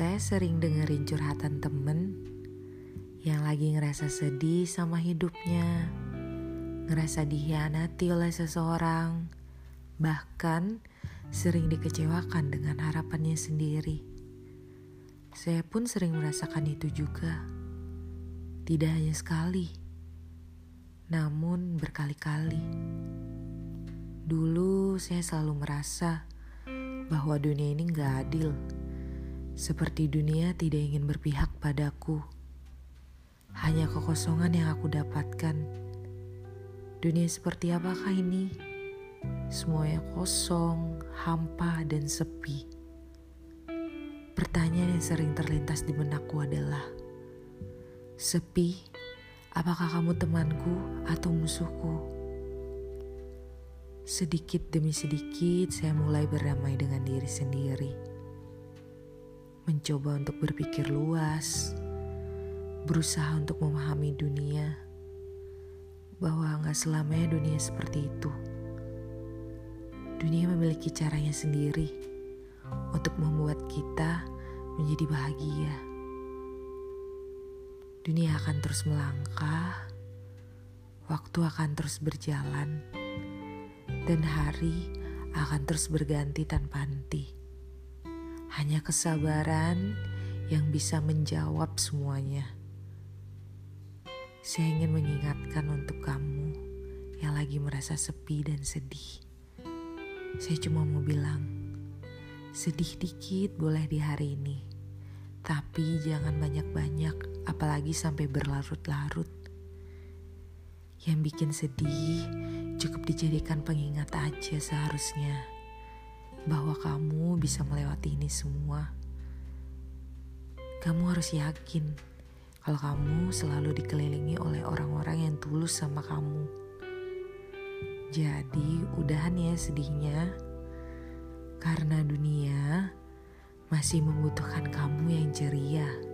Saya sering dengerin curhatan temen yang lagi ngerasa sedih sama hidupnya, ngerasa dihianati oleh seseorang, bahkan sering dikecewakan dengan harapannya sendiri. Saya pun sering merasakan itu juga, tidak hanya sekali, namun berkali-kali. Dulu saya selalu merasa bahwa dunia ini gak adil seperti dunia tidak ingin berpihak padaku. Hanya kekosongan yang aku dapatkan. Dunia seperti apakah ini? Semuanya kosong, hampa, dan sepi. Pertanyaan yang sering terlintas di benakku adalah, Sepi, apakah kamu temanku atau musuhku? Sedikit demi sedikit saya mulai berdamai dengan diri sendiri mencoba untuk berpikir luas, berusaha untuk memahami dunia, bahwa nggak selamanya dunia seperti itu. Dunia memiliki caranya sendiri untuk membuat kita menjadi bahagia. Dunia akan terus melangkah, waktu akan terus berjalan, dan hari akan terus berganti tanpa henti. Hanya kesabaran yang bisa menjawab semuanya. Saya ingin mengingatkan untuk kamu yang lagi merasa sepi dan sedih. Saya cuma mau bilang, sedih dikit boleh di hari ini, tapi jangan banyak-banyak, apalagi sampai berlarut-larut. Yang bikin sedih cukup dijadikan pengingat aja seharusnya bahwa kamu bisa melewati ini semua. Kamu harus yakin kalau kamu selalu dikelilingi oleh orang-orang yang tulus sama kamu. Jadi, udahan ya sedihnya, karena dunia masih membutuhkan kamu yang ceria.